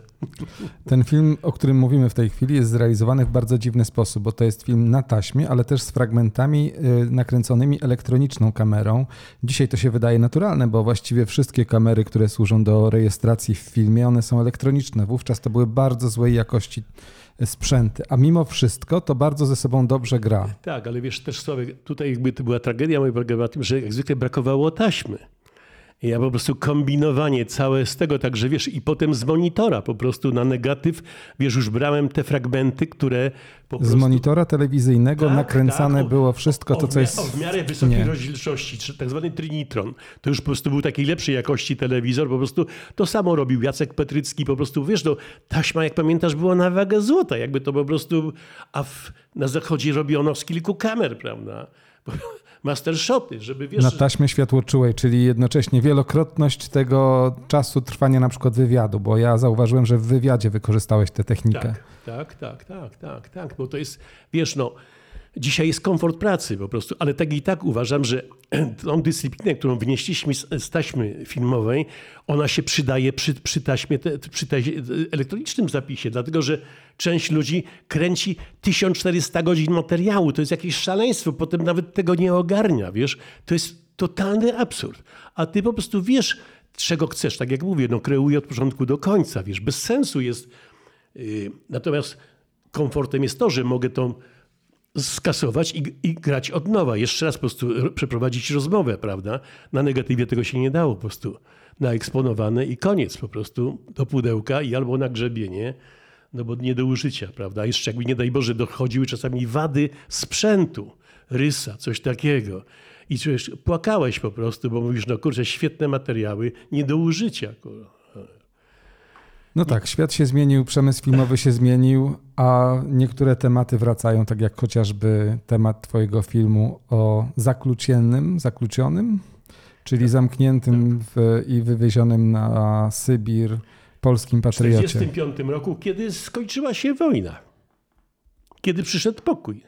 Ten film, o którym mówimy w tej chwili, jest zrealizowany w bardzo dziwny sposób, bo to jest film na taśmie, ale też z fragmentami y, nakręconymi elektroniczną kamerą. Dzisiaj to się wydaje naturalne, bo właściwie wszystkie kamery, które służą do rejestracji w filmie, one są elektroniczne. Wówczas to były bardzo złej jakości sprzęty, a mimo wszystko to bardzo ze sobą dobrze gra. Tak, ale wiesz też Sławek, tutaj jakby to była tragedia moja polegała na tym, że jak zwykle brakowało taśmy. Ja po prostu kombinowanie całe z tego, także wiesz, i potem z monitora po prostu na negatyw, wiesz, już brałem te fragmenty, które po prostu... Z monitora telewizyjnego tak, nakręcane tak, było wszystko to, co jest... O, w miarę wysokiej nie. rozdzielczości, tak zwany Trinitron. To już po prostu był takiej lepszej jakości telewizor, po prostu to samo robił Jacek Petrycki, po prostu, wiesz, no, taśma, jak pamiętasz, była na wagę złota, jakby to po prostu... A w, na zachodzie robiono z kilku kamer, prawda? Mastershoty, żeby wiesz... Na taśmie światłoczułej, czyli jednocześnie wielokrotność tego czasu trwania na przykład wywiadu, bo ja zauważyłem, że w wywiadzie wykorzystałeś tę technikę. Tak, tak, tak, tak, tak, tak, bo to jest, wiesz no, Dzisiaj jest komfort pracy po prostu, ale tak i tak uważam, że tą dyscyplinę, którą wnieśliśmy z taśmy filmowej, ona się przydaje przy, przy taśmie, przy elektronicznym zapisie, dlatego że część ludzi kręci 1400 godzin materiału. To jest jakieś szaleństwo, potem nawet tego nie ogarnia, wiesz. To jest totalny absurd. A ty po prostu wiesz, czego chcesz, tak jak mówię, no kreuję od początku do końca, wiesz, bez sensu jest. Yy, natomiast komfortem jest to, że mogę tą skasować i, i, grać od nowa. Jeszcze raz po prostu przeprowadzić rozmowę, prawda? Na negatywie tego się nie dało po prostu. Na eksponowane i koniec po prostu do pudełka i albo na grzebienie, no bo nie do użycia, prawda? Jeszcze jakby nie daj Boże dochodziły czasami wady sprzętu, rysa, coś takiego. I czujesz, płakałeś po prostu, bo mówisz, no kurczę, świetne materiały, nie do użycia. No tak, świat się zmienił, przemysł filmowy się zmienił, a niektóre tematy wracają, tak jak chociażby temat twojego filmu o zaklucionym, zakluczonym, czyli zamkniętym w, i wywiezionym na Sybir polskim patriocie. W 1945 roku, kiedy skończyła się wojna, kiedy przyszedł pokój.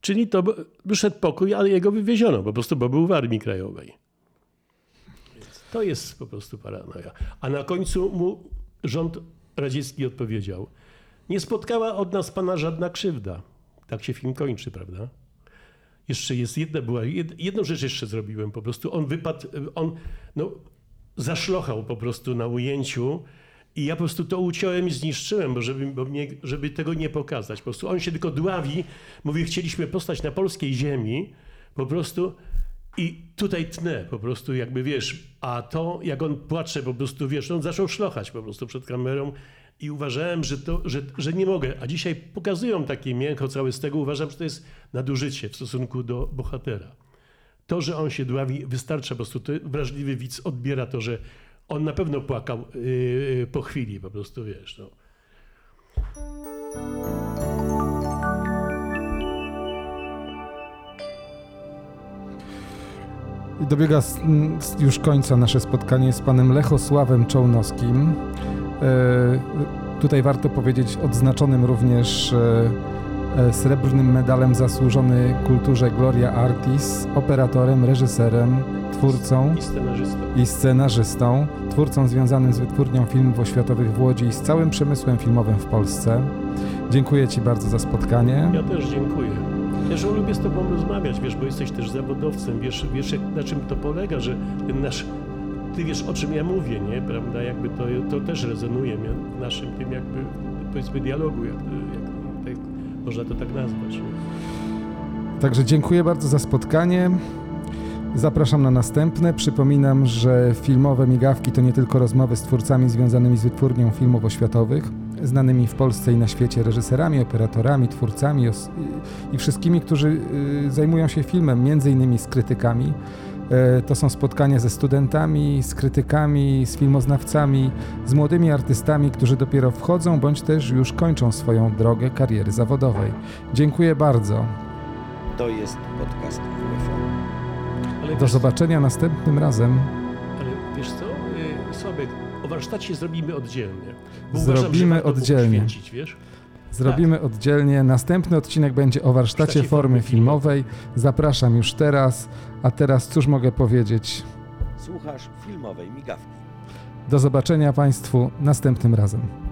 Czyli to wyszedł pokój, ale jego wywieziono po prostu, bo był w Armii Krajowej. To jest po prostu paranoja. A na końcu mu rząd radziecki odpowiedział: Nie spotkała od nas pana żadna krzywda. Tak się film kończy, prawda? Jeszcze jest jedna, była, jedną rzecz jeszcze zrobiłem po prostu. On wypadł, on no, zaszlochał po prostu na ujęciu i ja po prostu to uciąłem i zniszczyłem, bo żeby, bo mnie, żeby tego nie pokazać. Po prostu on się tylko dławi, mówi, chcieliśmy postać na polskiej ziemi, po prostu i tutaj tnę po prostu jakby, wiesz, a to jak on płacze po prostu, wiesz, on zaczął szlochać po prostu przed kamerą i uważałem, że, to, że, że nie mogę. A dzisiaj pokazują takie miękko całe z tego, uważam, że to jest nadużycie w stosunku do bohatera. To, że on się dławi, wystarcza po prostu. To wrażliwy widz odbiera to, że on na pewno płakał yy, po chwili, po prostu, wiesz. No. I dobiega już końca nasze spotkanie z panem Lechosławem Czołnowskim. E, tutaj warto powiedzieć odznaczonym również e, e, srebrnym medalem zasłużony kulturze Gloria Artis, operatorem, reżyserem, twórcą i scenarzystą. i scenarzystą, twórcą związanym z wytwórnią filmów oświatowych w Łodzi i z całym przemysłem filmowym w Polsce. Dziękuję Ci bardzo za spotkanie. Ja też dziękuję. Ja że lubię z Tobą rozmawiać, wiesz, bo jesteś też zawodowcem, wiesz, wiesz na czym to polega, że ten nasz, Ty wiesz o czym ja mówię, nie, prawda, jakby to, to też rezonuje w naszym tym jakby, powiedzmy, dialogu, jak, jak, jak można to tak nazwać. Nie? Także dziękuję bardzo za spotkanie. Zapraszam na następne. Przypominam, że filmowe migawki to nie tylko rozmowy z twórcami związanymi z wytwórnią filmów oświatowych, znanymi w Polsce i na świecie reżyserami, operatorami, twórcami i wszystkimi, którzy y, zajmują się filmem, między innymi z krytykami. E, to są spotkania ze studentami, z krytykami, z filmoznawcami, z młodymi artystami, którzy dopiero wchodzą bądź też już kończą swoją drogę kariery zawodowej. Dziękuję bardzo. To jest podcast WFO. Do zobaczenia następnym razem. Ale wiesz co, y, Sławek, o warsztacie zrobimy oddzielnie. Zrobimy uważam, oddzielnie. Wiesz? Zrobimy tak. oddzielnie. Następny odcinek będzie o warsztacie formy filmowej. Zapraszam już teraz. A teraz cóż mogę powiedzieć? Słuchasz filmowej migawki. Do zobaczenia Państwu następnym razem.